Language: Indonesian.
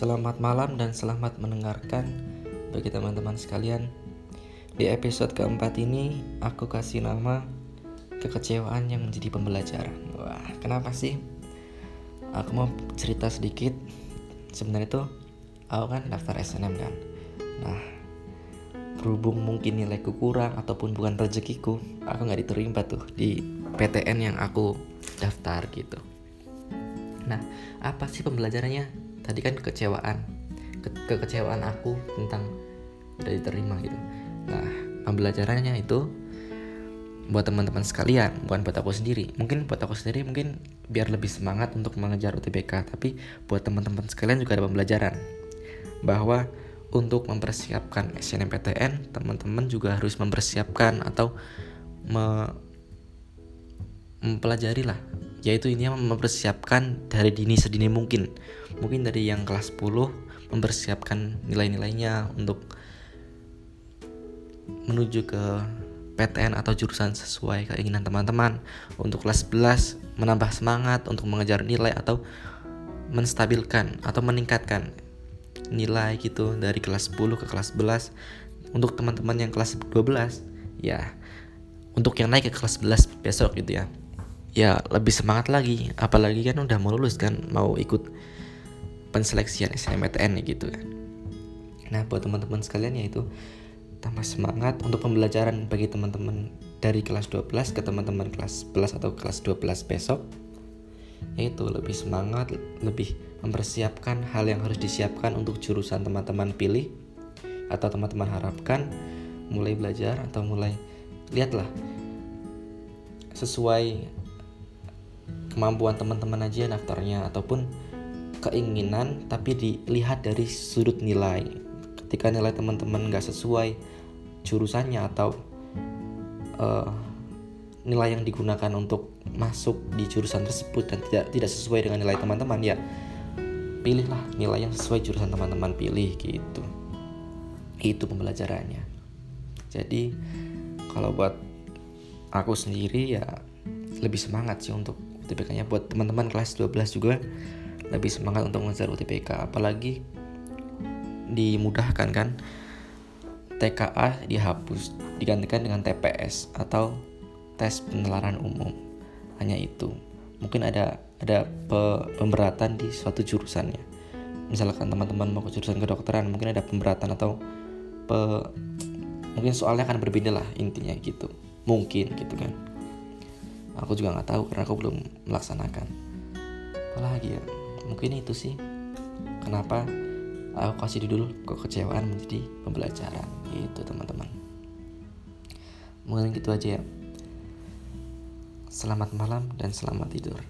Selamat malam dan selamat mendengarkan bagi teman-teman sekalian. Di episode keempat ini aku kasih nama kekecewaan yang menjadi pembelajaran. Wah, kenapa sih? Aku mau cerita sedikit. Sebenarnya itu aku kan daftar SNM kan. Nah, berhubung mungkin nilaiku kurang ataupun bukan rezekiku, aku nggak diterima tuh di PTN yang aku daftar gitu. Nah, apa sih pembelajarannya? Tadi kan kekecewaan ke kekecewaan aku tentang udah diterima gitu. Nah pembelajarannya itu buat teman-teman sekalian bukan buat aku sendiri. Mungkin buat aku sendiri mungkin biar lebih semangat untuk mengejar UTBK tapi buat teman-teman sekalian juga ada pembelajaran bahwa untuk mempersiapkan SNMPTN teman-teman juga harus mempersiapkan atau me mempelajari lah yaitu ini mempersiapkan dari dini sedini mungkin. Mungkin dari yang kelas 10 mempersiapkan nilai-nilainya untuk menuju ke PTN atau jurusan sesuai keinginan teman-teman. Untuk kelas 11 menambah semangat untuk mengejar nilai atau menstabilkan atau meningkatkan nilai gitu dari kelas 10 ke kelas 11 untuk teman-teman yang kelas 12 ya untuk yang naik ke kelas 11 besok gitu ya ya lebih semangat lagi. Apalagi kan udah mau lulus kan mau ikut penseleksian SNMPTN gitu kan. Nah buat teman-teman sekalian yaitu tambah semangat untuk pembelajaran bagi teman-teman dari kelas 12 ke teman-teman kelas 11 atau kelas 12 besok. Yaitu lebih semangat lebih mempersiapkan hal yang harus disiapkan untuk jurusan teman-teman pilih atau teman-teman harapkan. Mulai belajar atau mulai lihatlah sesuai kemampuan teman-teman aja daftarnya ataupun keinginan tapi dilihat dari sudut nilai. Ketika nilai teman-teman nggak sesuai jurusannya atau uh, nilai yang digunakan untuk masuk di jurusan tersebut dan tidak tidak sesuai dengan nilai teman-teman ya pilihlah nilai yang sesuai jurusan teman-teman pilih gitu. Itu pembelajarannya. Jadi kalau buat aku sendiri ya lebih semangat sih untuk UTBK-nya buat teman-teman kelas 12 juga lebih semangat untuk mengejar UTBK apalagi dimudahkan kan? TKA dihapus digantikan dengan TPS atau tes penelaran umum. Hanya itu. Mungkin ada ada pe, pemberatan di suatu jurusannya. Misalkan teman-teman mau ke jurusan kedokteran mungkin ada pemberatan atau pe, mungkin soalnya akan berbeda lah intinya gitu. Mungkin gitu kan aku juga nggak tahu karena aku belum melaksanakan. Apalagi ya mungkin itu sih. Kenapa aku kasih dulu kekecewaan menjadi pembelajaran? Itu teman-teman. Mungkin gitu aja ya. Selamat malam dan selamat tidur